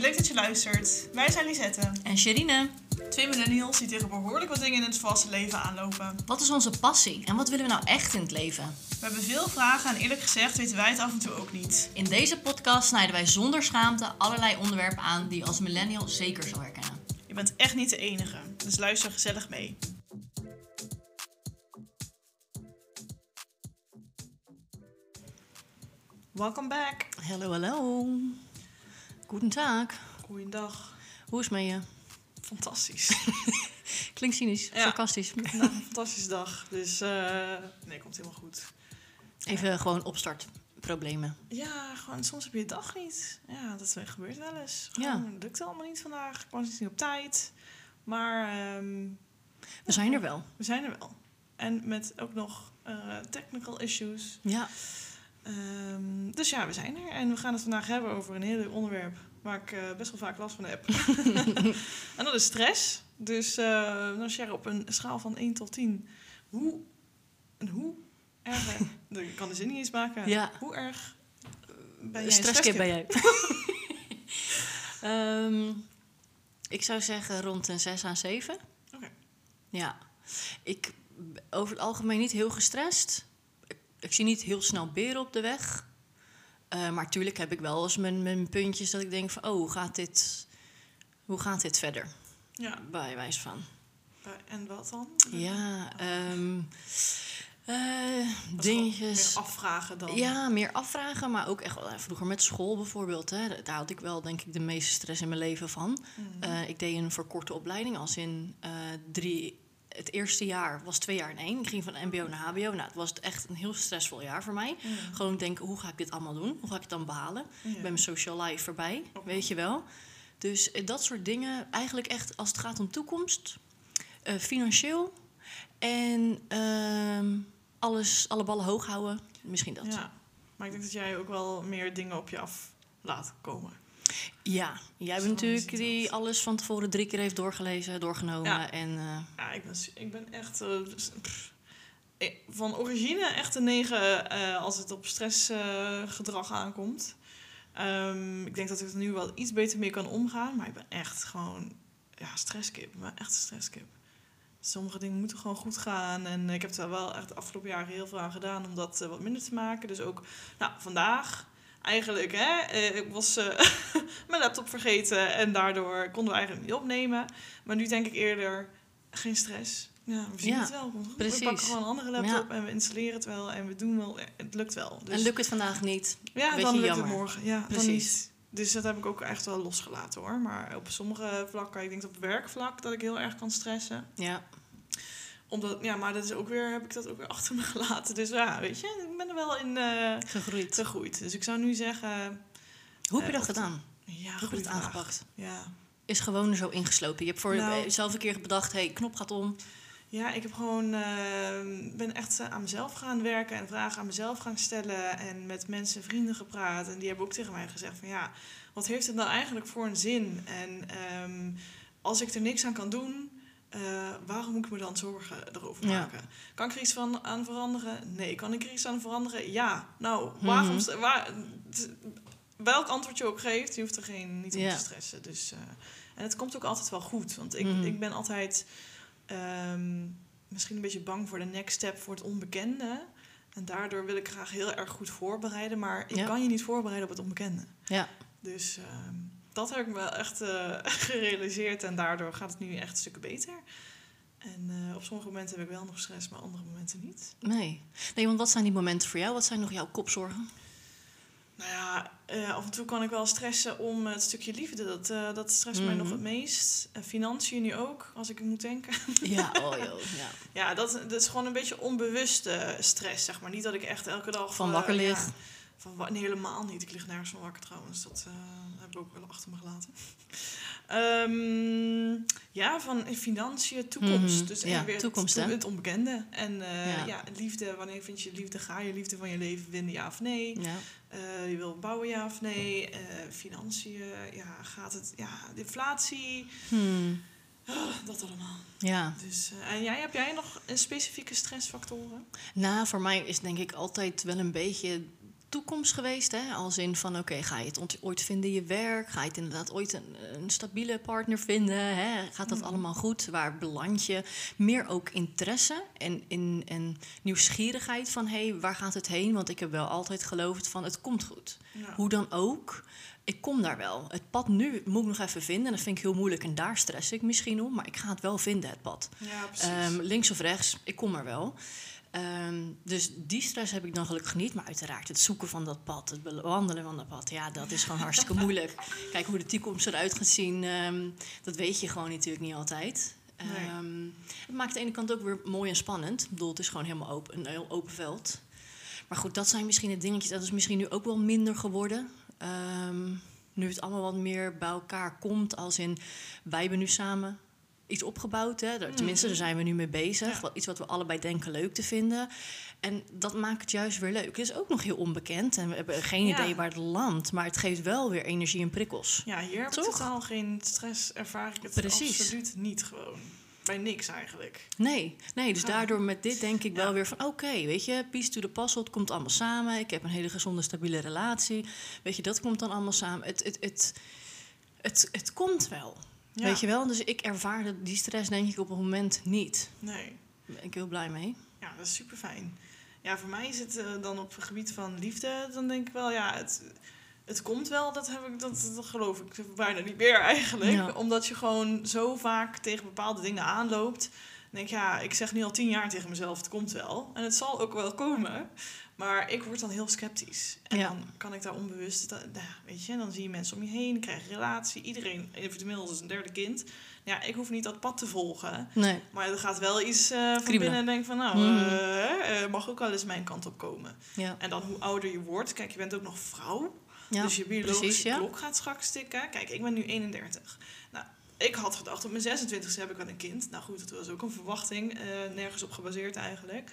leuk dat je luistert. Wij zijn Lisette. En Sherine, Twee millennials die tegen behoorlijk wat dingen in het volwassen leven aanlopen. wat is onze passie en wat willen we nou echt in het leven? We hebben veel vragen en eerlijk gezegd weten wij het af en toe ook niet. In deze podcast snijden wij zonder schaamte allerlei onderwerpen aan die je als millennial zeker zal herkennen. Je bent echt niet de enige, dus luister gezellig mee. Welcome back. Hallo, hallo. Goedendag. Goeiedag. Hoe is het met je? Fantastisch. Klinkt cynisch, Ja. sarcastisch. Vandaag een fantastische dag. Dus eh, nee, komt helemaal goed. Even gewoon opstartproblemen. Ja, gewoon soms heb je dag niet. Ja, dat gebeurt wel eens. Ja. Gewoon, Het lukt allemaal niet vandaag. Ik was niet op tijd. Maar ehm, We zijn er wel. we zijn er wel. En met ook nog eh, technical issues. Ja. Ehm, dus ja, we zijn er. En we gaan het vandaag hebben over een heel leuk onderwerp waar ik eh, best wel vaak last van heb. en dat is stress. Dus eh nou, Sher, op een schaal van 1 tot 10, hoe, en hoe erg, ik kan de zin niet eens maken, Ja. hoe erg eh, ben jij een Stresskip ben jij. Ehm, ik zou zeggen rond een 6 aan 7. Oké. Ja. Ik over het algemeen niet heel gestrest. Ik, ik zie niet heel snel beren op de weg. Eh, maar tuurlijk heb ik wel eens mijn, mijn puntjes dat ik denk van... oh, hoe gaat dit, hoe gaat dit verder? Ja, Bij wijze van. en wat dan? Ja, ehm eh, dingetjes... Meer afvragen dan. Ja, meer afvragen, maar ook echt wel eh, vroeger met school bijvoorbeeld. Hè, daar had ik wel, denk ik, de meeste stress in mijn leven van. Mhm. Eh, ik deed een verkorte opleiding, als in eh, drie. Het eerste jaar was twee jaar in één. Ik ging van MBO naar HBO. Nou, het was echt een heel stressvol jaar voor mij. Mhm. Gewoon denken, hoe ga ik dit allemaal doen? Hoe ga ik het dan behalen? Ja. Ik ben mijn social life voorbij, weet je wel. Dus eh, dat soort dingen, eigenlijk echt als het gaat om toekomst, eh, financieel en ehm, alles, alle ballen hoog houden. Misschien dat. Ja, maar ik denk dat jij ook wel meer dingen op je af laat komen. Ja, jij bent natuurlijk die alles van tevoren drie keer heeft doorgelezen, doorgenomen. Ja. En eh, Ja, ik ben, ik ben echt eh, dus, pff, van origine echt een negen eh, als het op stressgedrag gedrag aankomt. Ehm, ik denk dat ik er nu wel iets beter mee kan omgaan, maar ik ben echt gewoon ja, stresskip. Ik ben echt een stresskip. Sommige dingen moeten gewoon goed gaan. En ik heb er wel echt de afgelopen jaren heel veel aan gedaan om dat wat minder te maken. Dus ook, nou, vandaag eigenlijk, hè, eh, ik was eh, mijn laptop vergeten en daardoor konden we eigenlijk niet opnemen. Maar nu denk ik eerder, geen stress. Ja, we zien Ja, het wel. precies. We pakken gewoon een andere laptop en we installeren het wel en we doen wel, het lukt wel. Dus en lukt het vandaag niet. ja, dan lukt jammer. het morgen. Ja, Precies. Dus dat heb ik ook echt wel losgelaten hoor. Maar op sommige vlakken, ik denk op werkvlak, dat ik heel erg kan stressen Ja, omdat, ja, maar dat is ook weer, heb ik dat ook weer achter me gelaten. Dus ja, weet je, ik ben er wel in eh, gegroeid. gegroeid. Dus ik zou nu zeggen... Hoe heb je Eh, dat gedaan? Ja, Hoe heb je het aangepakt? Ja. Is gewoon er zo ingeslopen. Je hebt voor Nou. jezelf een keer bedacht, hé, hey, knop gaat om. ja, ik heb gewoon, eh, ben echt aan mezelf gaan werken en vragen aan mezelf gaan stellen. En met mensen, vrienden gepraat. En die hebben ook tegen mij gezegd van ja, wat heeft het nou eigenlijk voor een zin? En ehm, als ik er niks aan kan doen... eh, waarom moet ik me dan zorgen erover Ja. maken? Kan ik er iets van aan veranderen? Nee. Kan ik er iets aan veranderen? Ja. Nou, waarom... Mhm. st- Waar, t- welk antwoord je ook geeft, je hoeft er geen, niet om te stressen. Dus, eh, en het komt ook altijd wel goed. Want ik, Mhm. ik ben altijd ehm, misschien een beetje bang voor de next step, voor het onbekende. En daardoor wil ik graag heel erg goed voorbereiden. Maar ik Ja. kan je niet voorbereiden op het onbekende. Ja, Dus ehm, dat heb ik wel echt eh, gerealiseerd. En daardoor gaat het nu echt stukken beter. En eh, op sommige momenten heb ik wel nog stress, maar andere momenten niet. nee. Nee, want wat zijn die momenten voor jou? Wat zijn nog jouw kopzorgen? Nou ja, eh, af en toe kan ik wel stressen om het stukje liefde. Dat, eh, dat stresst mij Mhm. nog het meest. En financiën nu ook, als ik moet denken. Ja, oh joh, ja. Ja, dat, dat is gewoon een beetje onbewuste stress, zeg maar. Niet dat ik echt elke dag... Van wakker ja, lig. Van, nee, helemaal niet. Ik lig nergens van wakker trouwens. Dat eh, heb ik ook wel achter me gelaten. Ehm, ja, van financiën, toekomst. Mhm, Dus ja, weer toekomst, het, het onbekende. En eh, Ja. ja. liefde. Wanneer vind je liefde? Ga je liefde van je leven vinden, ja of nee? ja. Eh, je wil bouwen, ja of nee? Financiën, ja, gaat het... Ja, inflatie, Hmm, ah, dat allemaal. ja. Dus, en jij, heb jij nog een specifieke stressfactoren? Nou, voor mij is denk ik altijd wel een beetje toekomst geweest. Hè? Als in van, oké, ga je het ooit vinden in je werk? Ga je het inderdaad ooit een, een stabiele partner vinden? Hè? Gaat dat Mhm. allemaal goed? Waar beland je? Meer ook interesse en, in, en nieuwsgierigheid van, hé, hey, waar gaat het heen? Want ik heb wel altijd geloofd van, het komt goed. Ja. Hoe dan ook, ik kom daar wel. Het pad nu moet ik nog even vinden. En dat vind ik heel moeilijk en daar stress ik misschien om. Maar ik ga het wel vinden, het pad. Ja. Ehm, links of rechts, ik kom er wel. Ehm, dus die stress heb ik dan gelukkig niet. Maar uiteraard het zoeken van dat pad, het bewandelen van dat pad... ja, dat is gewoon hartstikke moeilijk. Kijk, hoe de toekomst eruit gaat zien, ehm, dat weet je gewoon natuurlijk niet altijd. Ehm, het maakt aan de ene kant ook weer mooi en spannend. Ik bedoel, het is gewoon helemaal open, een heel open veld. Maar goed, dat zijn misschien de dingetjes. Dat is misschien nu ook wel minder geworden. Nu het allemaal wat meer bij elkaar komt. Als in, wij hebben nu samen iets opgebouwd. Hè? Daar- Tenminste, daar zijn we nu mee bezig. Ja. Iets wat we allebei denken leuk te vinden. En dat maakt het juist weer leuk. Het is ook nog heel onbekend. En we hebben geen Ja. idee waar het landt. Maar het geeft wel weer energie en prikkels. ja, hier heb ik Toch? totaal geen stress. Ervaar ik het Precies. absoluut niet gewoon. Bij niks eigenlijk. Nee, nee, dus Ja. daardoor met dit denk ik wel weer van... oké, weet je, peace to the puzzle, het komt allemaal samen. Ik heb een hele gezonde, stabiele relatie. Weet je, dat komt dan allemaal samen. Het, het, het, het, het komt wel, Ja. weet je wel. Dus ik ervaar dat- die stress denk ik op het moment niet. Nee. Daar ben ik heel blij mee. Ja, dat is super fijn. Ja, voor mij is het eh, dan op het gebied van liefde, dan denk ik wel, ja, het, het komt wel, dat, heb ik, dat, dat geloof ik bijna niet meer eigenlijk. Ja. Omdat je gewoon zo vaak tegen bepaalde dingen aanloopt. Dan denk ik, ja, ik zeg nu al tien jaar tegen mezelf, het komt wel. En het zal ook wel komen. Maar ik word dan heel sceptisch. En Ja. dan kan ik daar onbewust, dat- nou, weet je, dan zie je mensen om je heen, je krijgt een relatie. Iedereen inmiddels een derde kind. Ja, ik hoef niet dat pad te volgen. Nee, Maar er gaat wel iets eh, van binnen en denk van, nou, eh, mag ook wel eens mijn kant op komen. ja. En dan hoe ouder je wordt, kijk, je bent ook nog vrouw. ja. dus je biologische precies, ja. klok gaat straks tikken. Kijk, ik ben nu 31. Nou, ik had gedacht, op mijn 26e heb ik wel een kind. Nou goed, dat was ook een verwachting. nergens op gebaseerd eigenlijk.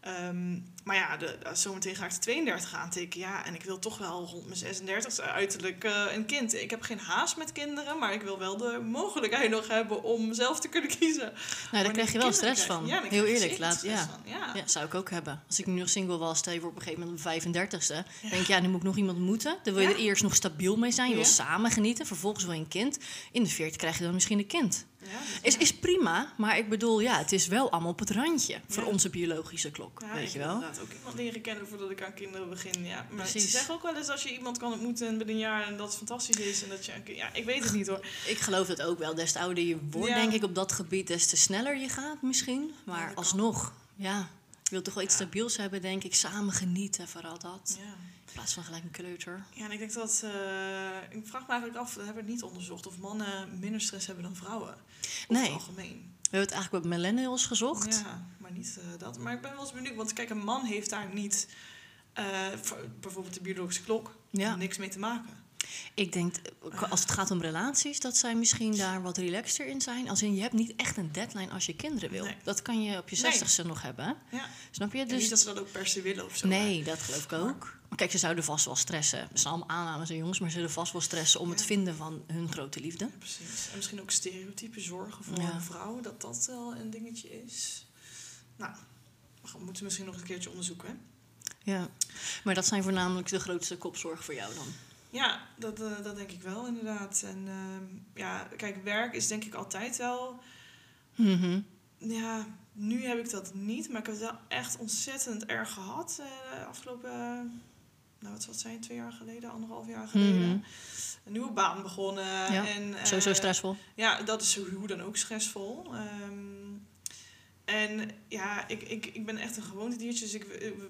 Ehm, maar ja, de, zometeen ga ik de 32 aantikken. Ja, en ik wil toch wel rond mijn 36 uiterlijk eh, een kind. Ik heb geen haast met kinderen, maar ik wil wel de mogelijkheid nog hebben om zelf te kunnen kiezen. Nou, daar Wanneer krijg je wel stress krijg. van. Ja, heel eerlijk. Laat, ja. Ja. Ja, zou ik ook hebben. Als ik nu nog single was, stel je voor op een gegeven moment op mijn 35ste. Ja. denk ja, nu moet ik nog iemand moeten. Dan wil je er eerst nog stabiel mee zijn. Je wil samen genieten. Vervolgens wil je een kind. In de 40 krijg je dan misschien een kind. Is, is prima, maar ik bedoel, ja, het is wel allemaal op het randje. Voor onze biologische klok, weet ik je wel. inderdaad ook iemand leren kennen voordat ik aan kinderen begin. Ja, maar ze Precies. zeggen ook wel eens als je iemand kan ontmoeten binnen een jaar en dat het fantastisch is en dat je ja, ik weet het niet hoor. Ik geloof dat ook wel. Des te ouder je wordt, denk ik, op dat gebied, des te sneller je gaat misschien. Maar alsnog, ja, je wilt toch wel iets stabiels hebben, denk ik. Samen genieten, vooral dat. Ja. In plaats van gelijk een kleuter. ja, en ik denk dat eh, ik vraag me eigenlijk af, dat hebben we niet onderzocht, of mannen minder stress hebben dan vrouwen. Over Nee. het algemeen. We hebben het eigenlijk bij millennials gezocht. Ja, maar niet eh, dat. Maar ik ben wel eens benieuwd, want kijk, een man heeft daar niet eh, voor- bijvoorbeeld de biologische klok Ja. niks mee te maken. Ik denk, als het gaat om relaties, dat zij misschien daar wat relaxter in zijn. Als in, je hebt niet echt een deadline als je kinderen wil. Nee. Dat kan je op je Nee. zestigste nog hebben. Ja. Snap je? En Dus niet dat ze dat ook per se willen of zo. Nee, dat geloof ik ook. Maar kijk, ze zouden vast wel stressen. Het zijn allemaal aannames en jongens, maar ze zullen vast wel stressen om het vinden van hun grote liefde. Ja, precies. En misschien ook stereotype zorgen voor Ja. een vrouw, dat dat wel een dingetje is. Nou, we moeten we misschien nog een keertje onderzoeken. Hè? Ja. Maar dat zijn voornamelijk de grootste kopzorgen voor jou dan. Ja, dat, eh, dat denk ik wel inderdaad. En ehm, ja, kijk, werk is denk ik altijd wel. Mhm. Ja, nu heb ik dat niet, maar ik heb het wel echt ontzettend erg gehad. eh, de afgelopen, eh, nou wat zal het zijn, twee jaar geleden, anderhalf jaar geleden. Mhm. Een nieuwe baan begonnen. Ja, en, eh, Sowieso stressvol. Ja, dat is hoe dan ook stressvol. Ehm, en ja, ik, ik, ik ben echt een gewoontediertje, dus ik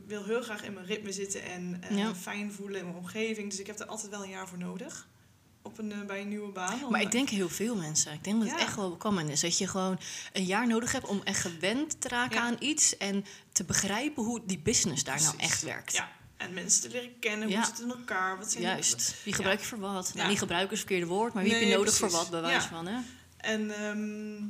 wil heel graag in mijn ritme zitten en eh, Ja. fijn voelen in mijn omgeving. Dus ik heb er altijd wel een jaar voor nodig. Op een, eh, bij een nieuwe baan. Maar ik denk heel veel mensen. Ik denk dat het echt wel common is. Dat je gewoon een jaar nodig hebt om echt gewend te raken Ja. aan iets. En te begrijpen hoe die business daar nou echt werkt. Ja, en mensen te leren kennen, Ja. hoe zit het in elkaar, wat zijn Juist. Wie gebruik je voor wat? Nou, Ja. niet gebruiken is het verkeerde woord, maar wie heb je nodig voor wat, bij wijze van, hè? En ehm,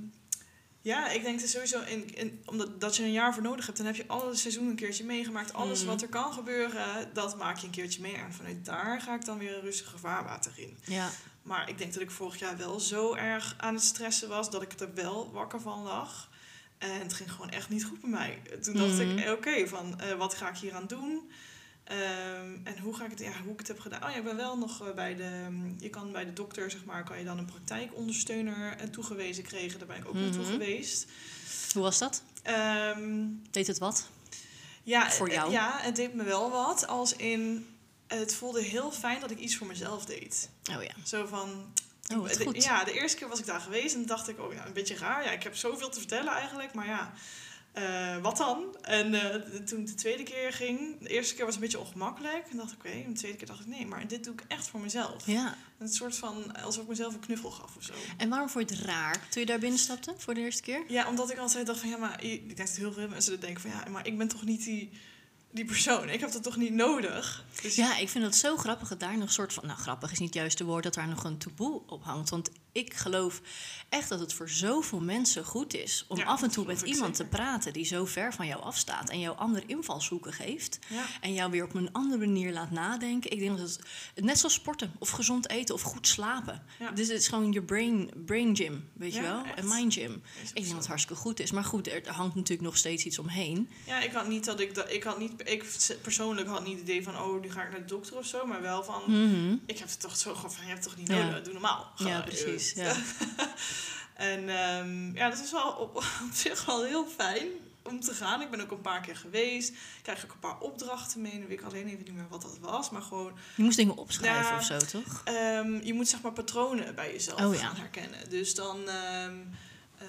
ja, ik denk dat sowieso, in, in, omdat dat je een jaar voor nodig hebt, dan heb je alle seizoenen een keertje meegemaakt. Alles Mhm. wat er kan gebeuren, dat maak je een keertje mee. En vanuit daar ga ik dan weer een rustige vaarwater in. Ja. Maar ik denk dat ik vorig jaar wel zo erg aan het stressen was dat ik er wel wakker van lag. En het ging gewoon echt niet goed bij mij. Toen dacht Mhm. ik, eh, oké, van eh, wat ga ik hier aan doen? Ehm, en hoe ga ik het, ja, hoe ik het heb gedaan? Oh ja, ik ben wel nog eh, bij de, mm, je kan bij de dokter, zeg maar, kan je dan een praktijkondersteuner eh, toegewezen kregen. Daar ben ik ook naartoe Mhm. geweest. Hoe was dat? Ehm, Deed het wat? ja, Voor eh, jou? Ja, het deed me wel wat. Als in, het voelde heel fijn dat ik iets voor mezelf deed. Oh ja. Zo van... Oh, de- goed. Ja, de eerste keer was ik daar geweest en dacht ik, oh ja, een beetje raar. Ja, ik heb zoveel te vertellen eigenlijk, maar ja, eh, wat dan? En de- toen ik de tweede keer ging, de eerste keer was het een beetje ongemakkelijk. En dacht ik, oké, en de tweede keer dacht ik, nee, maar dit doe ik echt voor mezelf. Ja. Een soort van, alsof ik mezelf een knuffel gaf of zo. En waarom vond je het raar toen je daar binnen stapte voor de eerste keer? Ja, omdat ik altijd dacht van, ja, maar ik denk dat heel veel mensen denken van, ja, maar ik ben toch niet die, die persoon. Ik heb dat toch niet nodig. Dus Ja, ik vind het zo grappig dat daar nog een soort van... Nou, grappig is niet het juiste woord, dat daar nog een taboe op hangt. Want ik geloof echt dat het voor zoveel mensen goed is... om Ja, af en toe met iemand zeker. te praten die zo ver van jou afstaat... en jou andere invalshoeken geeft. ja. En jou weer op een andere manier laat nadenken. Ik denk dat het net zoals sporten of gezond eten of goed slapen. Ja. Dus het is gewoon je brain, brain gym, weet je wel? En mind gym. Ik denk dat het hartstikke goed is. Maar goed, er hangt natuurlijk nog steeds iets omheen. Ja, ik had niet dat ik dat ik had niet ik persoonlijk had niet het idee van oh nu ga ik naar de dokter of zo, maar wel van Mhm. ik heb het toch zo gewoon van je hebt het toch niet Ja. nodig, doe normaal. Ja, precies. eh, Ja. En ehm, ja, dat is wel op, op zich wel heel fijn om te gaan. Ik ben ook een paar keer geweest. Krijg ook een paar opdrachten mee. Nu weet ik alleen even niet meer wat dat was, maar gewoon Je moest dingen opschrijven Ja. of zo, toch? Ehm, je moet zeg maar patronen bij jezelf Oh, ja. gaan herkennen. Dus dan ehm, eh,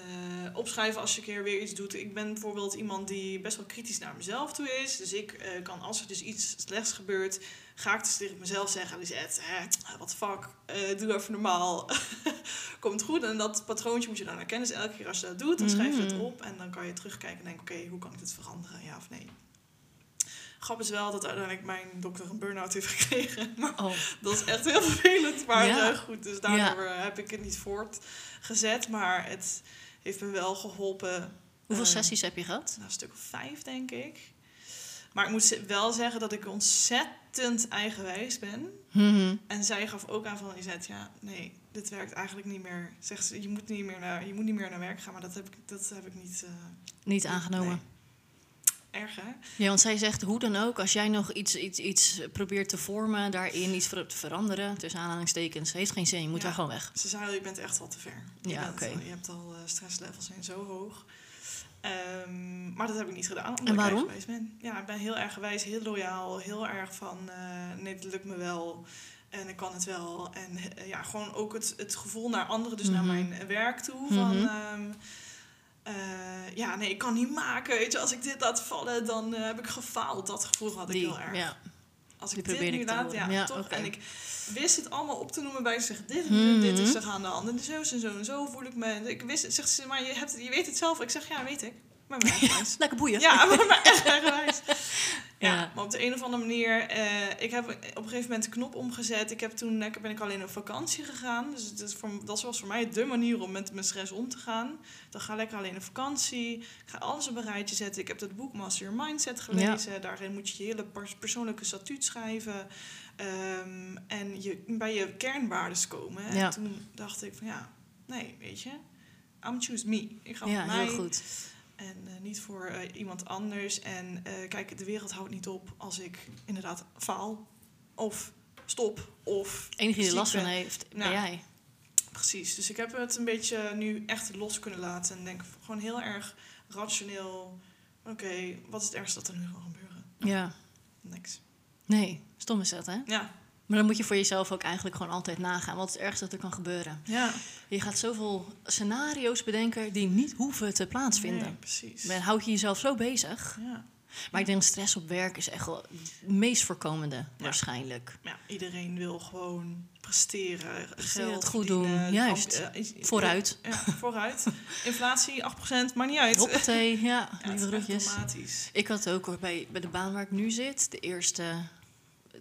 opschrijven als je een keer weer iets doet. Ik ben bijvoorbeeld iemand die best wel kritisch naar mezelf toe is. Dus ik eh, kan als er dus iets slechts gebeurt, ga ik dus tegen mezelf zeggen, Lisette, hè, the fuck, eh, doe even normaal. Komt goed. En dat patroontje moet je dan herkennen. Dus elke keer als je dat doet, dan schrijf je het Mhm. op. En dan kan je terugkijken en denken, oké, hoe kan ik dit veranderen? Ja of nee? Grap is wel dat uiteindelijk mijn dokter een burn-out heeft gekregen. Maar Oh, dat is echt heel vervelend, maar Ja. eh, goed. Dus daardoor eh, heb ik het niet voortgezet. Maar het heeft me wel geholpen. hoeveel Ehm, sessies heb je gehad? Nou, een stuk of vijf, denk ik. Maar ik moet wel zeggen dat ik ontzettend eigenwijs ben. Mhm. En zij gaf ook aan van, Izet, ja, nee, dit werkt eigenlijk niet meer. Zegt ze, je moet niet meer naar, je moet niet meer naar werk gaan. Maar dat heb ik, dat heb ik niet... eh, Niet aangenomen. nee. Erg, hè? Ja, want zij zegt hoe dan ook, als jij nog iets, iets, iets probeert te vormen, daarin iets te veranderen, tussen aanhalingstekens, heeft geen zin. Je moet Ja. daar gewoon weg. Ze zei al, je bent echt wel te ver. Je, Ja, oké. al- je hebt al eh, stresslevels zijn zo hoog. Ehm, maar dat heb ik niet gedaan. Omdat En waarom? Ik ben. Ja, ik ben heel erg gewijs, heel loyaal, heel erg van eh, nee, het lukt me wel. En ik kan het wel. En eh, ja, gewoon ook het, het gevoel naar anderen, dus naar Mhm. mijn werk toe. Van, Mhm. ehm, eh, ja, nee, ik kan niet maken. Weet je, als ik dit laat vallen, dan eh, heb ik gefaald. Dat gevoel had ik Die, heel erg. ja. Als Die ik dit probeer nu ik te laat, ja, Ja, toch. En ik wist het allemaal op te noemen bij ze zeggen dit, Mhm. dit is er aan de hand. En zo en zo en zo voel ik me. Ik wist zegt ze, maar je, hebt, je weet het zelf. Ik zeg, ja, weet ik. Maar eigenwijs. Lekker boeien. Ja, maar mijn echt eigenwijs. Ja, Ja. maar op de een of andere manier... eh, ik heb op een gegeven moment de knop omgezet. Ik heb toen lekker ben ik alleen op vakantie gegaan. Dus het is voor, dat was voor mij de manier om met mijn stress om te gaan. Dan ga lekker alleen op vakantie. Ik ga alles op een rijtje zetten. Ik heb dat boek Master Your Mindset gelezen. Daarin moet je je hele pers- persoonlijke statuut schrijven. Ehm, en je, bij je kernwaardes komen. En Ja. toen dacht ik van ja, nee, weet je... I'm choose me. Ik ga Ja, mij heel goed. En eh, niet voor eh, iemand anders. En eh, kijk, de wereld houdt niet op als ik inderdaad faal. Of stop. Of enige die er last van ben. heeft, ben Nou. jij. Precies. Dus ik heb het een beetje nu echt los kunnen laten. En denk gewoon heel erg rationeel. Oké, wat is het ergste dat er nu kan gebeuren? Ja. Niks. Nee, stom is dat, hè? Ja. Maar dan moet je voor jezelf ook eigenlijk gewoon altijd nagaan. Wat is het ergste dat er kan gebeuren? Ja. Je gaat zoveel scenario's bedenken die niet hoeven te plaatsvinden. Nee, precies. Dan houd je jezelf zo bezig. Ja. Maar ik denk stress op werk is echt wel het meest voorkomende, waarschijnlijk. ja, iedereen wil gewoon presteren. Presteren, geld het goed verdienen, doen, juist. Vooruit. Ja, vooruit. Inflatie 8%, maakt niet uit. Hoppatee, ja, Ja, lieve. Ik had ook hoor, bij, bij de baan waar ik nu zit, de eerste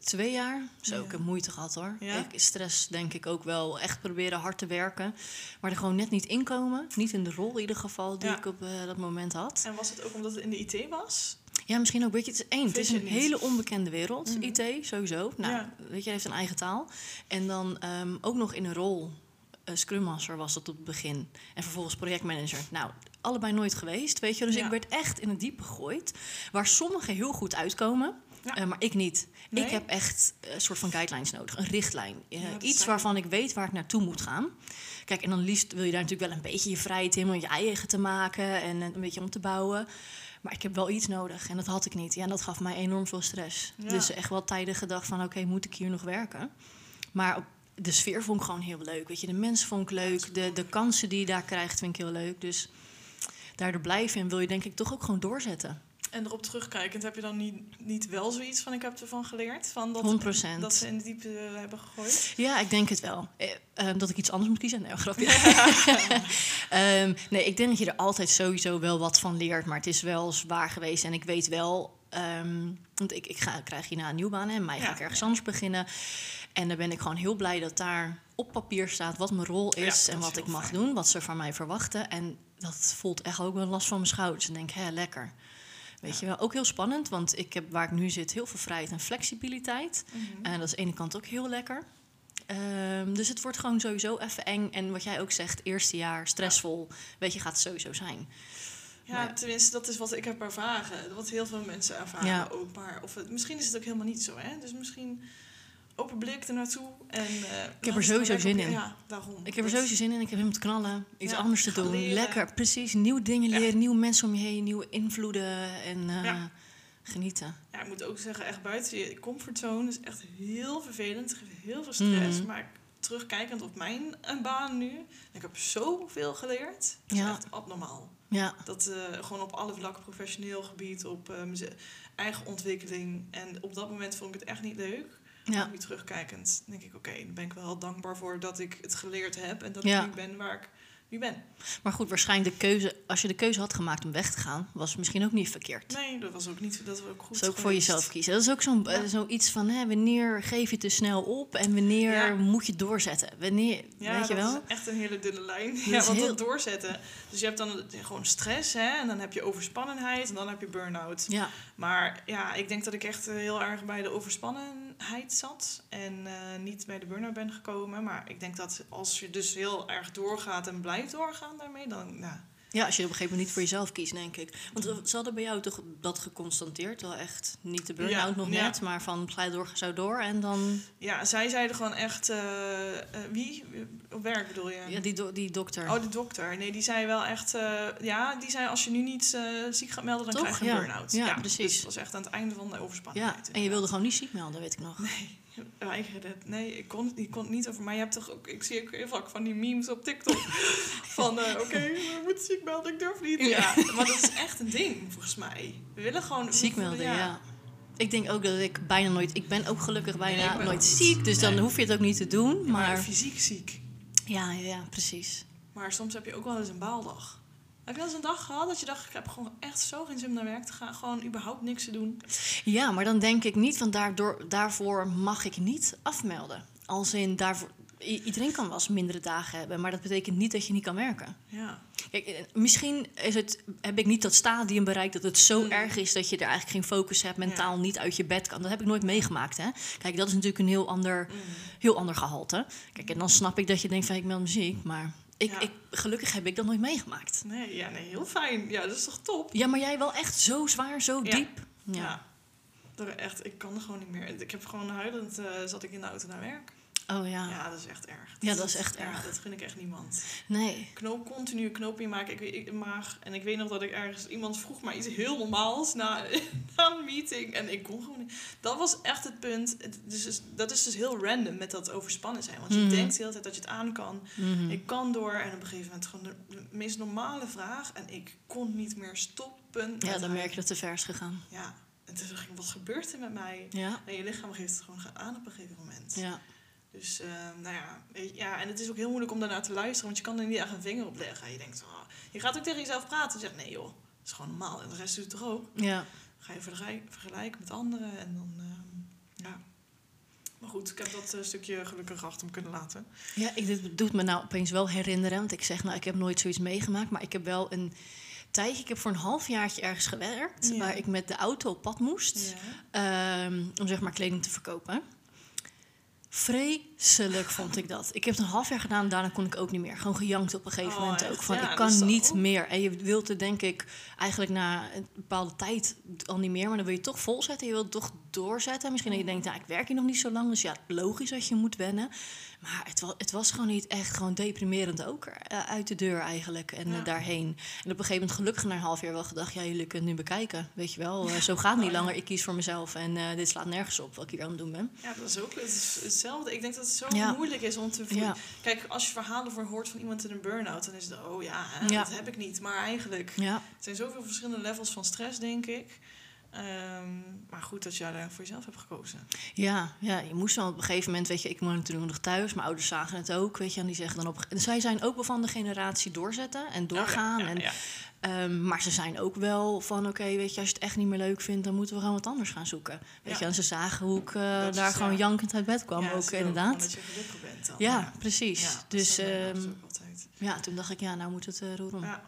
twee jaar, zo, Ja. ik heb moeite gehad hoor. Ja? Ik, stress denk ik ook wel, echt proberen hard te werken. Maar er gewoon net niet inkomen. Niet in de rol in ieder geval die Ja. ik op eh, dat moment had. En was het ook omdat het in de IT was? Ja, misschien ook, weet je, het is één. Het is een niet? hele onbekende wereld, Mhm. IT, sowieso. Nou, weet je, heeft een eigen taal. En dan ehm, ook nog in een rol, eh, Scrum Master was dat op het begin. En vervolgens projectmanager. Nou, allebei nooit geweest, weet je. Dus ik werd echt in het diepe gegooid. Waar sommigen heel goed uitkomen. Ja. Eh, maar ik niet. Nee? Ik heb echt een soort van guidelines nodig, een richtlijn. Eh, Ja, iets waarvan ik weet waar ik naartoe moet gaan. Kijk, en dan liefst wil je daar natuurlijk wel een beetje je vrijheid in om je eigen te maken en een beetje om te bouwen. Maar ik heb wel iets nodig en dat had ik niet. Ja, en dat gaf mij enorm veel stress. Ja. Dus echt wel tijden gedacht van, oké, moet ik hier nog werken? Maar op- de sfeer vond ik gewoon heel leuk. Weet je, de mensen vond ik leuk. De, de kansen die je daar krijgt vind ik heel leuk. Dus daardoor blijven en wil je denk ik toch ook gewoon doorzetten. En erop terugkijkend, heb je dan niet, niet wel zoiets van ik heb ervan geleerd? Van dat, 100%. dat ze in de diepte eh, hebben gegooid? Ja, ik denk het wel. Eh, eh, dat ik iets anders moet kiezen? Nee, grapje. Ehm, nee, ik denk dat je er altijd sowieso wel wat van leert. Maar het is wel zwaar geweest. En ik weet wel... ehm, want ik, ik, ga, krijg hierna een nieuwe baan. En mij ga ik ergens anders beginnen. En dan ben ik gewoon heel blij dat daar op papier staat wat mijn rol is. en is wat ik mag fijn. doen. Wat ze van mij verwachten. En dat voelt echt ook wel last van mijn schouders. En denk, hé, lekker. Weet je wel, ook heel spannend, want ik heb waar ik nu zit heel veel vrijheid en flexibiliteit. Mhm. En dat is aan de ene kant ook heel lekker. Ehm, dus het wordt gewoon sowieso even eng. En wat jij ook zegt, eerste jaar, stressvol. Weet je, gaat het sowieso zijn. Ja, Maar- tenminste, dat is wat ik heb ervaren. Wat heel veel mensen ervaren Ja. ook. Maar of het, misschien is het ook helemaal niet zo, hè? Dus misschien open blik er naartoe. En, eh, ik er sowieso zin in. Ja, daarom. Ik heb er sowieso zin in. Ik heb hem te knallen. Iets Ja, anders te doen. leren. Lekker, precies. Nieuwe dingen Ja. leren. Nieuwe mensen om je heen. Nieuwe invloeden. En eh, genieten. Ja, ik moet ook zeggen, echt buiten je comfortzone is echt heel vervelend. Het geeft heel veel stress. Mhm. Maar terugkijkend op mijn eh, baan nu, ik heb zoveel geleerd. Dat is Ja. echt abnormaal. Ja, Dat gewoon op alle vlakken, professioneel gebied, op meze- eigen ontwikkeling. En op dat moment vond ik het echt niet leuk. Ja. Nu terugkijkend denk ik, oké, dan ben ik wel dankbaar voor dat ik het geleerd heb. En dat Ja. ik nu ben waar ik nu ben. Maar goed, waarschijnlijk de keuze... Als je de keuze had gemaakt om weg te gaan... was misschien ook niet verkeerd. Nee, dat was ook niet, dat was ook goed Dat is ook voor jezelf kiezen. Dat is ook zo'n Ja. eh, zoiets van... Hè, wanneer geef je te snel op... en wanneer Ja. moet je doorzetten? Wanneer, Ja, weet je dat wel? is echt een hele dunne lijn. Ja, want heel- dat doorzetten. Dus je hebt dan gewoon stress, hè. En dan heb je overspannenheid en dan heb je burn-out. Ja, Maar ja, ik denk dat ik echt eh, heel erg bij de zat. En eh, niet bij de burn-out ben gekomen. Maar ik denk dat als je dus heel erg doorgaat en blijft doorgaan daarmee, dan... ja, als je op een gegeven moment niet voor jezelf kiest, denk ik. Want ze hadden bij jou toch dat geconstateerd? Wel echt niet de burn-out Ja, nog ja. net... maar van ga door, zo door en dan... ja zij zeiden gewoon echt... eh, eh, wie? Op werk bedoel je? Ja, die, do- die dokter. Oh, de dokter. Nee, die zei wel echt... eh, ja, die zei als je nu niet ziek gaat melden, dan Toch? krijg je een Ja. burn-out. Ja, precies. Dus het was echt aan het einde van de ja, overspannenheid. en je wilde gewoon niet ziek melden, weet ik nog. Nee, weigerde het. Nee, ik kon, ik kon het niet over. Maar je hebt toch ook. Ik zie ook heel vaak van die memes op TikTok. van eh, oké, we moeten ziek melden, ik durf niet. Ja. maar dat is echt een ding volgens mij. We willen gewoon. Ziek melden, ja. Ik denk ook dat ik bijna nooit... Ik ben ook gelukkig bijna Nee, nooit ziek. Dus dan hoef je het ook niet te doen. Maar, Maar fysiek ziek. ja, ja, ja, precies. Maar soms heb je ook wel eens een baaldag. Heb je wel eens een dag gehad dat je dacht, ik heb gewoon echt zo geen zin om naar werk te gaan. Gewoon überhaupt niks te doen. Ja, maar dan denk ik niet, want daardoor, daarvoor mag ik niet afmelden. Als in, daarvoor, iedereen kan wel eens mindere dagen hebben, maar dat betekent niet dat je niet kan werken. Ja. Kijk, eh, misschien is het, heb ik niet dat stadium bereikt dat het zo Mm. erg is dat je er eigenlijk geen focus hebt, mentaal niet uit je bed kan. Dat heb ik nooit meegemaakt. Hè? Kijk, dat is natuurlijk een heel ander, Mm. heel ander gehalte. Kijk, en dan snap ik dat je denkt van ik meld muziek, maar ik, Ja. ik, gelukkig heb ik dat nooit meegemaakt. Nee, ja, nee, heel fijn. Ja, dat is toch top? Ja, maar jij wel echt zo zwaar, zo Ja. diep. Ja. Ja. Echt, ik kan er gewoon niet meer. Ik heb gewoon huilend, eh, zat ik in de auto naar werk. Oh ja. Ja, dat is echt erg. Ja, dat is echt erg. Dat vind ik echt niemand. Nee. Knoop, continu knoop in maken ik, weet- ik, maag. En ik weet nog dat ik ergens... Iemand vroeg maar iets heel normaals na, na een meeting. En ik kon gewoon niet. Dat was echt het punt. Dus, is- dat is dus heel random met dat overspannen zijn. Want je Mhm. denkt de hele tijd dat je het aan kan. Mhm. Ik kan door. En op een gegeven moment gewoon de, de meest normale vraag. En ik kon niet meer stoppen. Ja, dan merk je dat te ver is gegaan. Ja. En toen dacht ik, wat gebeurt er met mij? Ja. En je lichaam geeft het gewoon aan op een gegeven moment. Ja. Dus, eh, nou ja, weet ja, en het is ook heel moeilijk om daarnaar te luisteren, want je kan er niet echt een vinger op leggen. Je denkt, oh, je gaat ook tegen jezelf praten en zegt, nee joh, dat is gewoon normaal. En de rest doet het toch ook? Ja. Ga je vergelijk- vergelijken met anderen en dan, ehm, ja. Maar goed, ik heb dat eh, stukje gelukkig achter me kunnen laten. Ja, ik, dit doet me nou opeens wel herinneren. Want ik zeg, nou, ik heb nooit zoiets meegemaakt. Maar ik heb wel een tijdje... Ik heb voor een halfjaartje ergens gewerkt... Ja. waar ik met de auto op pad moest... Ja. ehm, om zeg maar kleding te verkopen. Frei vreselijk vond ik dat. Ik heb het een half jaar gedaan, daarna kon ik ook niet meer. Gewoon gejankt op een gegeven Oh, moment echt? ook. Van, Ja, ik kan niet ook- meer. En je wilt het denk ik eigenlijk na een bepaalde tijd al niet meer. Maar dan wil je toch volzetten. Je wilt het toch doorzetten. Misschien dat je denkt, nou, ik werk hier nog niet zo lang. Dus ja, logisch dat je moet wennen. Maar het was, het was gewoon niet echt gewoon deprimerend ook eh, uit de deur eigenlijk. En eh, daarheen. En op een gegeven moment gelukkig na een half jaar wel gedacht... ja, jullie kunnen het nu bekijken. Weet je wel, Eh, zo gaat het niet Oh, langer. Ik kies voor mezelf en dit slaat nergens op wat ik hier aan het doen ben. Ja, dat is ook het is hetzelfde. Ik denk dat het zo Ja. moeilijk is om te voelen. Ja. Kijk, als je verhalen voor hoort van iemand in een burn-out, dan is het, oh ja, dat heb ik niet. Maar eigenlijk, het zijn zoveel verschillende levels van stress, denk ik. Ehm, maar goed dat jij daar voor jezelf hebt gekozen. Ja, ja, je moest dan op een gegeven moment, weet je, ik woon natuurlijk nog thuis, mijn ouders zagen het ook, weet je, en die zeggen dan op. En zij zijn ook wel van de generatie doorzetten en doorgaan. Ja, ja, en, ja. Ehm, maar ze zijn ook wel van, oké, weet je, als je het echt niet meer leuk vindt, dan moeten we gewoon wat anders gaan zoeken. Weet Ja. je, en ze zagen hoe ik eh, is, daar gewoon ja. jankend uit bed kwam, Ja, ook inderdaad. dat je gelukkig bent dan. ja, precies. Dus eh, altijd. ja, toen dacht ik, ja, nou moet het eh roer om. Ja.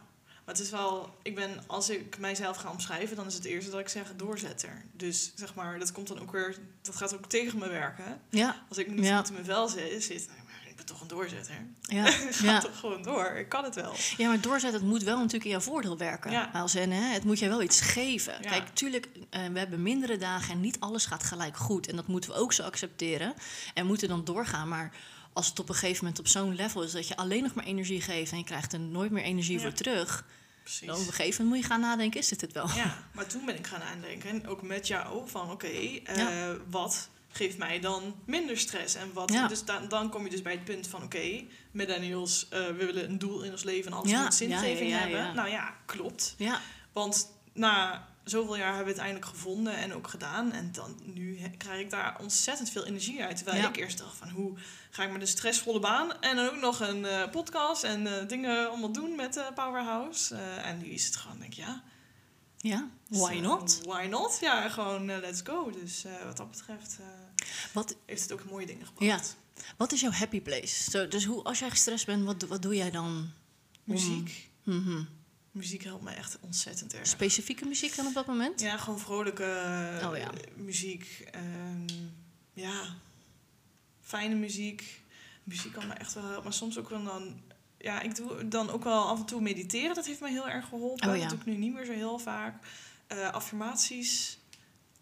Maar het is wel, ik ben, als ik mijzelf ga omschrijven, dan is het eerste dat ik zeg doorzetter. Dus zeg maar, dat komt dan ook weer, dat gaat ook tegen me werken. Ja, Als ik niet goed in mijn vel zit, zit nou, ben toch een doorzetter. ja, Ga ja. toch gewoon door, ik kan het wel. Ja, maar doorzetten, het moet wel natuurlijk in jouw voordeel werken. Ja. Als in, hè, het moet je wel iets geven. Ja. Kijk, tuurlijk, eh, we hebben mindere dagen en niet alles gaat gelijk goed. En dat moeten we ook zo accepteren. En moeten dan doorgaan. Maar als het op een gegeven moment op zo'n level is dat je alleen nog maar energie geeft en je krijgt er nooit meer energie voor terug, Precies. dan op een gegeven moment moet je gaan nadenken: is dit het wel? Ja, maar toen ben ik gaan aandenken, en ook met jou, van oké, eh, Ja. wat geeft mij dan minder stress? En wat, Ja. dus dan, dan kom je dus bij het punt van oké, millennials, eh, we willen een doel in ons leven en alles Ja, moet zingeving ja, hebben. Nou ja, klopt. Ja, Want na zoveel jaar hebben we het eindelijk gevonden en ook gedaan. En dan, nu krijg ik daar ontzettend veel energie uit. Terwijl ik eerst dacht van hoe ga ik met een stressvolle baan en dan ook nog een eh, podcast en eh, dingen allemaal doen met Powerhouse. En nu is het gewoon, denk ik, ja, ja. dus, why eh, not? why not? Ja, gewoon let's go. Dus wat dat betreft Wat, heeft het ook mooie dingen gebracht. wat is jouw happy place? Zo, dus hoe, als jij gestrest bent, wat, wat doe jij dan? Muziek. Mhm. Muziek helpt me echt ontzettend erg. Specifieke muziek dan op dat moment? Ja, gewoon vrolijke eh, Oh ja. muziek. ehm, ja, fijne muziek. Muziek kan me echt wel helpen. Maar soms ook wel dan... Ja, ik doe dan ook wel af en toe mediteren. Dat heeft me heel erg geholpen. Oh ja. Dat doe ik nu niet meer zo heel vaak. Eh, affirmaties.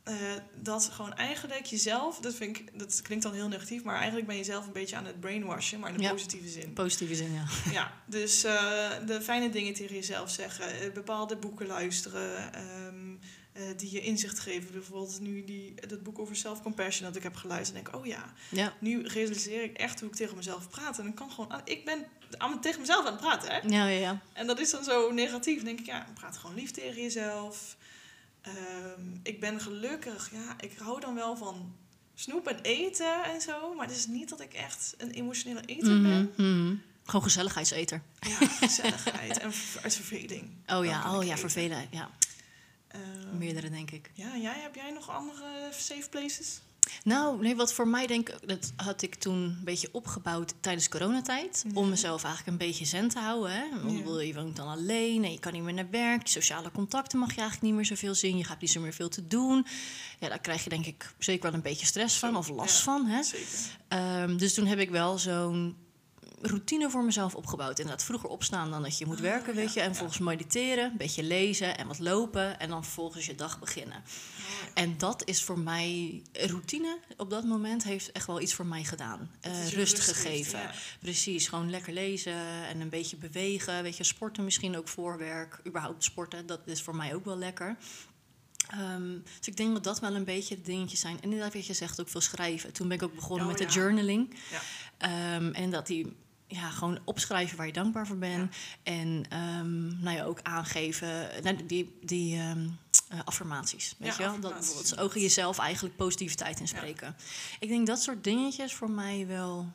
Eh, dat gewoon eigenlijk jezelf... Dat, vind ik, dat klinkt dan heel negatief. Maar eigenlijk ben je zelf een beetje aan het brainwashen. Maar in de Ja. positieve zin. Positieve zin, ja. Ja, dus eh, de fijne dingen tegen jezelf zeggen, eh, bepaalde boeken luisteren, ehm, eh, die je inzicht geven. Bijvoorbeeld nu die, dat boek over self-compassion dat ik heb geluisterd. En denk ik, oh ja, Ja, nu realiseer ik echt hoe ik tegen mezelf praat. En ik kan gewoon, aan- ik ben aan, tegen mezelf aan het praten, hè. ja, ja. ja. En dat is dan zo negatief. Dan denk ik, ja, praat gewoon lief tegen jezelf. Ehm, ik ben gelukkig, ja, ik hou dan wel van snoep en eten en zo. Maar het is niet dat ik echt een emotionele eter ben. Mhm, mhm. Gewoon gezelligheidseter. Ja, gezelligheid en uit verveling. Oh ja, oh ja, vervelen. Ja, Ehm, meerdere denk ik. Ja, jij, heb jij nog andere safe places? Nou, nee, wat voor mij denk ik, dat had ik toen een beetje opgebouwd tijdens coronatijd. Om mezelf eigenlijk een beetje zen te houden. Hè? Ja. Je woont dan alleen en je kan niet meer naar werk. Sociale contacten mag je eigenlijk niet meer zoveel zien. Je gaat niet zo meer veel te doen. Ja, daar krijg je denk ik zeker wel een beetje stress van of last ja. van. Hè? Zeker. Ehm, dus toen heb ik wel zo'n routine voor mezelf opgebouwd. Inderdaad, vroeger opstaan dan dat je moet Oh, werken, weet je. En volgens mediteren, een beetje lezen en wat lopen. En dan vervolgens je dag beginnen. En dat is voor mij, routine op dat moment heeft echt wel iets voor mij gedaan. Eh, rust gegeven. ja. Precies, gewoon lekker lezen en een beetje bewegen. Weet je, sporten misschien ook voor werk. Überhaupt sporten, dat is voor mij ook wel lekker. Ehm, dus ik denk dat dat wel een beetje de dingetjes zijn. En inderdaad, wat je zegt, ook veel schrijven. Toen ben ik ook begonnen Oh, met de journaling. Ja. Ehm, en dat die ja, gewoon opschrijven waar je dankbaar voor bent. En ehm, nou ja, ook aangeven, nou, die, die ehm, eh, affirmaties. Weet Ja, je wel? Dat inderdaad. ook jezelf eigenlijk positiviteit inspreken. Ik denk dat soort dingetjes voor mij wel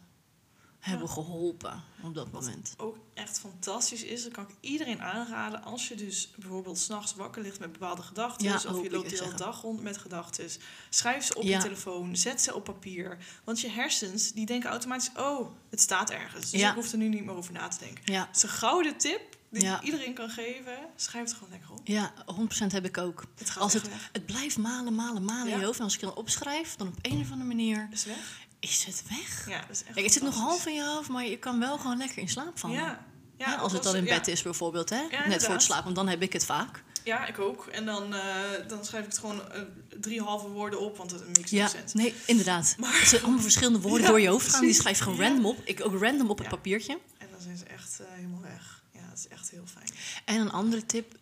hebben geholpen op dat moment. Ook echt fantastisch is, dat kan ik iedereen aanraden. Als je dus bijvoorbeeld s'nachts wakker ligt met bepaalde gedachten. Ja, of je loopt de hele dag rond met gedachten. Schrijf ze op Ja. je telefoon, zet ze op papier. Want je hersens die denken automatisch, oh, het staat ergens. Dus Ja. ik hoef er nu niet meer over na te denken. Ja, Het is een gouden tip die Ja. iedereen kan geven. Schrijf het gewoon lekker op. ja 100% heb ik ook. Het gaat Als het, weg. het blijft malen, malen, malen in je hoofd. En als ik het dan opschrijf, dan op een of andere manier... Is weg. Is het weg. Ja, dat is echt Kijk, het zit nog half in je hoofd, maar je kan wel gewoon lekker in slaap vallen. Ja. Ja, als het dan in ja. bed is bijvoorbeeld, hè? Net voor het slapen, want dan heb ik het vaak. Ja, ik ook. En dan, eh, dan schrijf ik het gewoon eh, drie halve woorden op, want het makes no Ja, sense. nee, inderdaad. Maar- Het zijn allemaal verschillende woorden door je hoofd gaan. Die schrijf gewoon random op. Ik ook random op het papiertje. En dan zijn ze echt eh, helemaal weg. Ja, dat is echt heel fijn. En een andere tip,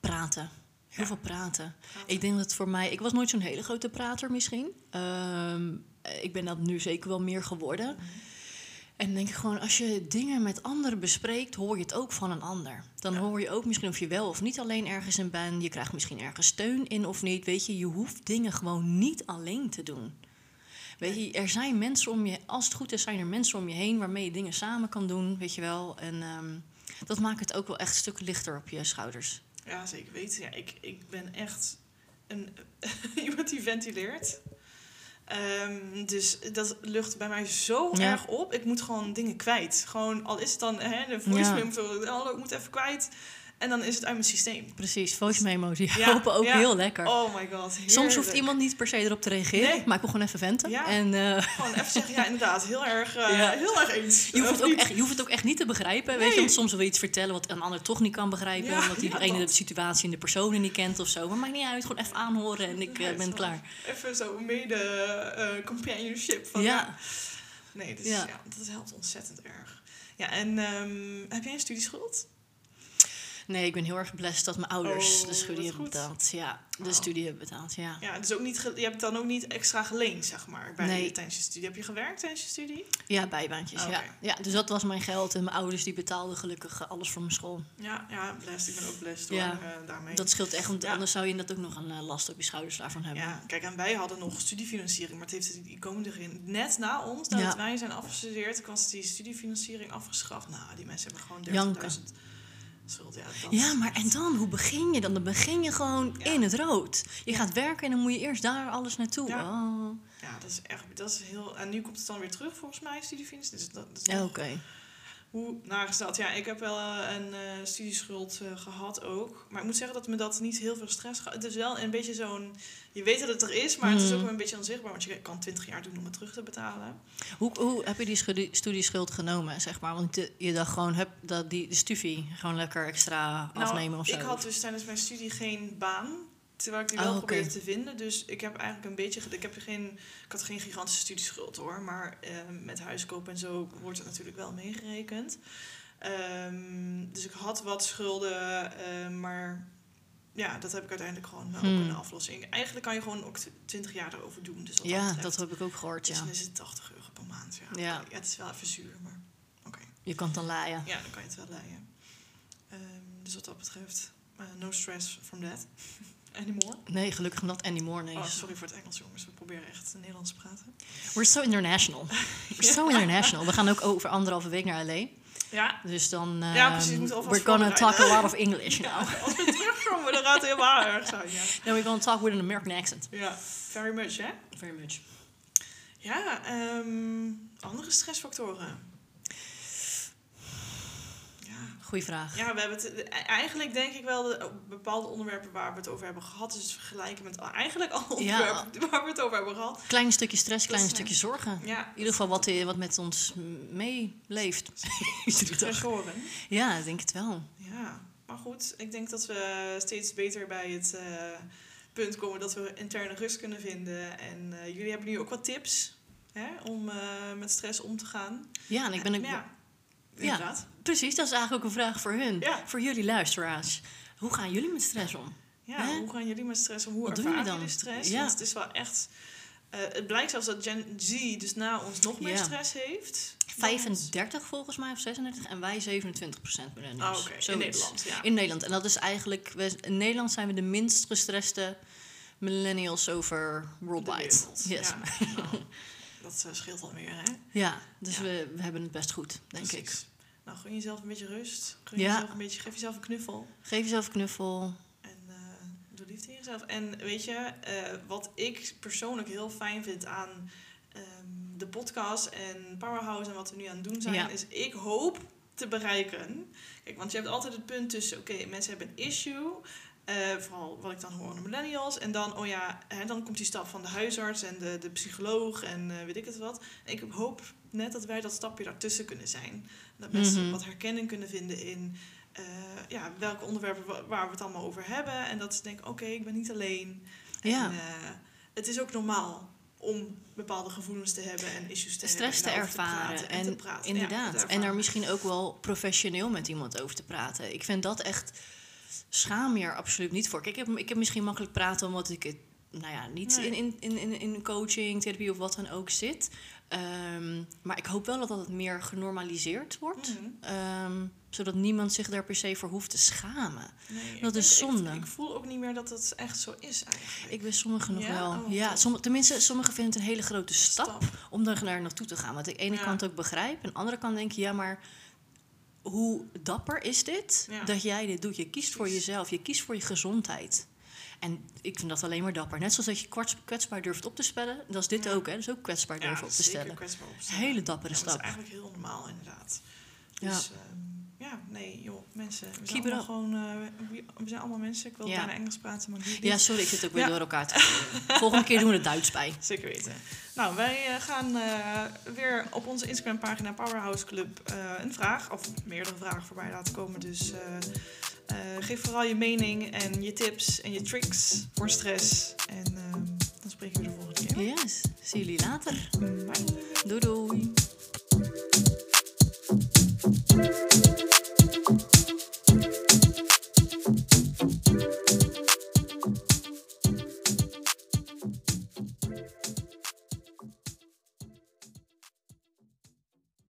praten. Heel veel praten. Praten. Ik denk dat voor mij... Ik was nooit zo'n hele grote prater misschien. Ehm, ik ben dat nu zeker wel meer geworden. En dan denk ik gewoon, als je dingen met anderen bespreekt, hoor je het ook van een ander. Dan Ja. hoor je ook misschien of je wel of niet alleen ergens in bent. Je krijgt misschien ergens steun in of niet. Weet je, je hoeft dingen gewoon niet alleen te doen. Weet je, er zijn mensen om je, als het goed is, zijn er mensen om je heen waarmee je dingen samen kan doen, weet je wel. En ehm, dat maakt het ook wel echt een stuk lichter op je schouders. Ja, zeker weten. Ja, ik, ik ben echt een, iemand die ventileert. Ehm, dus dat lucht bij mij zo Ja. erg op. Ik moet gewoon dingen kwijt. Gewoon, al is het dan hè, de voice Ja. memo, hallo, ik moet even kwijt. En dan is het uit mijn systeem. Precies, voice memo's, die Ja, helpen ook ja. heel lekker. Oh my god, Soms hoeft iemand niet per se erop te reageren, Nee. maar ik wil gewoon even venten. Ja. En eh, Gewoon even zeggen, ja inderdaad, heel erg, eh, heel erg eens. je, hoeft het ook niet? echt, je hoeft het ook echt niet te begrijpen. Weet je, want soms wil je iets vertellen wat een ander toch niet kan begrijpen. Omdat die ene de situatie en de personen niet kent of zo. Maar maakt niet uit, gewoon even aanhoren en ik eh, ben zo. klaar. Even zo mede companionship. Van, Ja. Nee, dus, Ja. ja. dat helpt ontzettend erg. Ja, en ehm, heb jij een studieschuld? Nee, ik ben heel erg blessed dat mijn ouders Oh, de studie wat hebben betaald. Ja, de Oh. studie hebben betaald, ja. Ja, dus ook niet je hebt dan ook niet extra geleend, zeg maar, bij Nee. tijdens je studie. Heb je gewerkt tijdens je studie? Ja, bijbaantjes, ja. ja. Dus dat was mijn geld en mijn ouders die betaalden gelukkig eh, alles voor mijn school. Ja, ja, blessed. Ik ben ook blessed hoor, Ja. eh, daarmee. Dat scheelt echt, want Ja. anders zou je dat ook nog een eh, last op je schouders daarvan hebben. ja, kijk, en wij hadden nog studiefinanciering, maar het heeft die erin. Net na ons, nadat Ja. wij zijn afgestudeerd, was die studiefinanciering afgeschaft. Nou, die mensen hebben gewoon Janken. 30.000 schuld. Ja, dat Ja, is maar en dan? Hoe begin je dan? Dan begin je gewoon Ja. in het rood. Je Ja. gaat werken en dan moet je eerst daar alles naartoe. Ja. Oh. Ja, dat is echt, dat is heel... En nu komt het dan weer terug, volgens mij, studiefinanciering. Dus dat, dat is oké. Hoe naar is dat? Ja, ik heb wel eh, een eh, studieschuld eh, gehad ook. Maar ik moet zeggen dat me dat niet heel veel stress gaf. Het is wel een beetje zo'n... Je weet dat het er is, maar het is ook wel een beetje onzichtbaar. Want je kan 20 jaar doen om het terug te betalen. Hoe, hoe heb je die studieschuld genomen, zeg maar? Want je, je dacht gewoon, heb dat die de studie gewoon lekker extra afnemen of zo? Nou, ik had dus tijdens mijn studie geen baan. Terwijl ik die wel Oh, oké. probeerde te vinden. Dus ik heb eigenlijk een beetje... Ik, heb geen, ik had geen gigantische studieschuld hoor. Maar eh, met huiskoop en zo wordt het natuurlijk wel meegerekend. Ehm, dus ik had wat schulden. eh, maar ja, dat heb ik uiteindelijk gewoon wel Hmm. kunnen aflossen. Eigenlijk kan je gewoon ook tw- 20 jaar erover doen. Dus ja, dat heb ik ook gehoord, Dus ja. dan is het 80 euro per maand. Ja, Ja. Het is wel even zuur, maar oké. Je kan het dan laaien. Ja, dan kan je het wel. Ehm, dus wat dat betreft, eh, no stress from that anymore. Nee, gelukkig not anymore, nee. Oh, sorry voor het Engels, jongens. We proberen echt Nederlands te praten. We're so international. We're so international. We gaan ook over anderhalve week naar L.A. Ja, Dus dan... Ja, ehm, precies, We're gonna talk a lot of English ja now. als we terugkomen, dan gaat het helemaal erg zijn. Ja. No, we're gonna talk with an American accent. ja, very much, hè? Very much. Ja, ehm, andere stressfactoren. Ja. Goeie vraag. Ja, we hebben het e- eigenlijk denk ik wel de bepaalde onderwerpen waar we het over hebben gehad, dus het vergelijken met eigenlijk Ja. onderwerpen waar we het over hebben gehad. Klein stukje stress, klein stukje zorgen. Ja, In ieder geval wat, eh, wat met ons meeleeft. Ja, ik denk het wel. Ja, maar goed, ik denk dat we steeds beter bij het eh, punt komen dat we interne rust kunnen vinden. En eh, jullie hebben nu ook wat tips hè, om eh, met stress om te gaan. Ja, en ik ben ook... Ja, inderdaad. Precies, dat is eigenlijk ook een vraag voor hun. Ja. Voor jullie luisteraars. Hoe gaan jullie met stress om? Ja, hoe gaan jullie met stress om? Hoe Wat ervaren jullie stress? Ja. Want het is wel echt... eh, het blijkt zelfs dat Gen Z dus na ons nog meer Ja. stress heeft. dan ons. 35 volgens mij, of 36. En wij 27 procent millennials. Oh, oké. In. Nederland, ja. In Nederland. En dat is eigenlijk... we- In Nederland zijn we de minst gestreste millennials over De worldwide. Yes. Ja, nou, dat eh, scheelt alweer, hè? Ja, dus Ja. We, we hebben het best goed, denk ik. Precies. Nou, gun jezelf een beetje rust. Gun Ja. jezelf een beetje, geef jezelf een knuffel. Geef jezelf een knuffel. En eh, doe liefde in jezelf. En weet je, eh, wat ik persoonlijk heel fijn vind aan ehm, de podcast en Powerhouse en wat we nu aan het doen zijn, Ja. is ik hoop te bereiken. Kijk, want je hebt altijd het punt tussen, oké, mensen hebben een issue. Eh, vooral wat ik dan hoor aan de millennials. En dan, oh ja, hè, dan komt die stap van de huisarts en de, de psycholoog en eh, weet ik het wat. En ik hoop net dat wij dat stapje daartussen kunnen zijn. Dat mensen Mhm. wat herkenning kunnen vinden in eh, ja, welke onderwerpen wa- waar we het allemaal over hebben. En dat ze denken, oké, ik ben niet alleen. En, Ja. het is ook normaal om bepaalde gevoelens te hebben en issues te stress te hebben. ervaren. en te praten. Ja, inderdaad. en daar misschien ook wel professioneel met iemand over te praten. Ik vind dat echt. Schaam je er absoluut niet voor. Kijk, ik heb, ik heb misschien makkelijk praten omdat ik het. Nou ja, niet Nee. in, in, in, in, in coaching, therapie of wat dan ook zit. Ehm, maar ik hoop wel dat dat meer genormaliseerd wordt. Mhm. Ehm, zodat niemand zich daar per se voor hoeft te schamen. Nee, Dat is zonde. Ik, voel ook niet meer dat het echt zo is eigenlijk. Ik weet sommigen nog Ja? wel. Oh, ja, tenminste, sommigen vinden het een hele grote stap, Stap. om daar naar naartoe te gaan. Wat ik aan de ene Ja. kant ook begrijp. En aan de andere kant denk je, ja, maar hoe dapper is dit Ja. dat jij dit doet? Je kiest voor jezelf, je kiest voor je gezondheid. En ik vind dat alleen maar dapper. Net zoals dat je kwets- kwetsbaar durft op te spellen. Dat is dit Ja. ook, hè? Dat is ook kwetsbaar durven op te stellen. kwetsbaar. Hele dappere Ja, Dat stap. is eigenlijk heel normaal, inderdaad. Ja. Dus ehm, ja, nee, joh, mensen. We zijn, allemaal, gewoon, eh, we zijn allemaal mensen. Ik wil ja. bijna Engels praten, maar niet. Ja, sorry, ik zit ook weer door elkaar te Volgende keer doen we het Duits bij. Zeker weten. Nou, wij eh, gaan eh, weer op onze Instagram-pagina Powerhouse Club een vraag, of meerdere vragen voorbij laten komen. Dus geef vooral je mening en je tips en je tricks voor stress. En ehm, dan spreken we de volgende keer. Yes, zie jullie later. Bye. Doei.